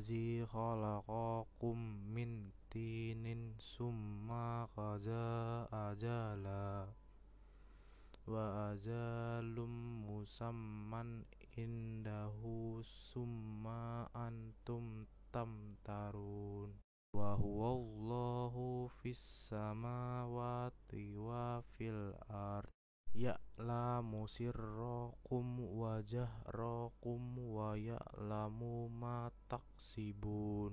allazi khalaqakum min tinin summa qada ajala wa ajalum musamman indahu summa antum tamtarun wa huwallahu fis samawati wa fil ard ya'lamu sirrakum wa jahrakum wa ya'lamu ma taksibun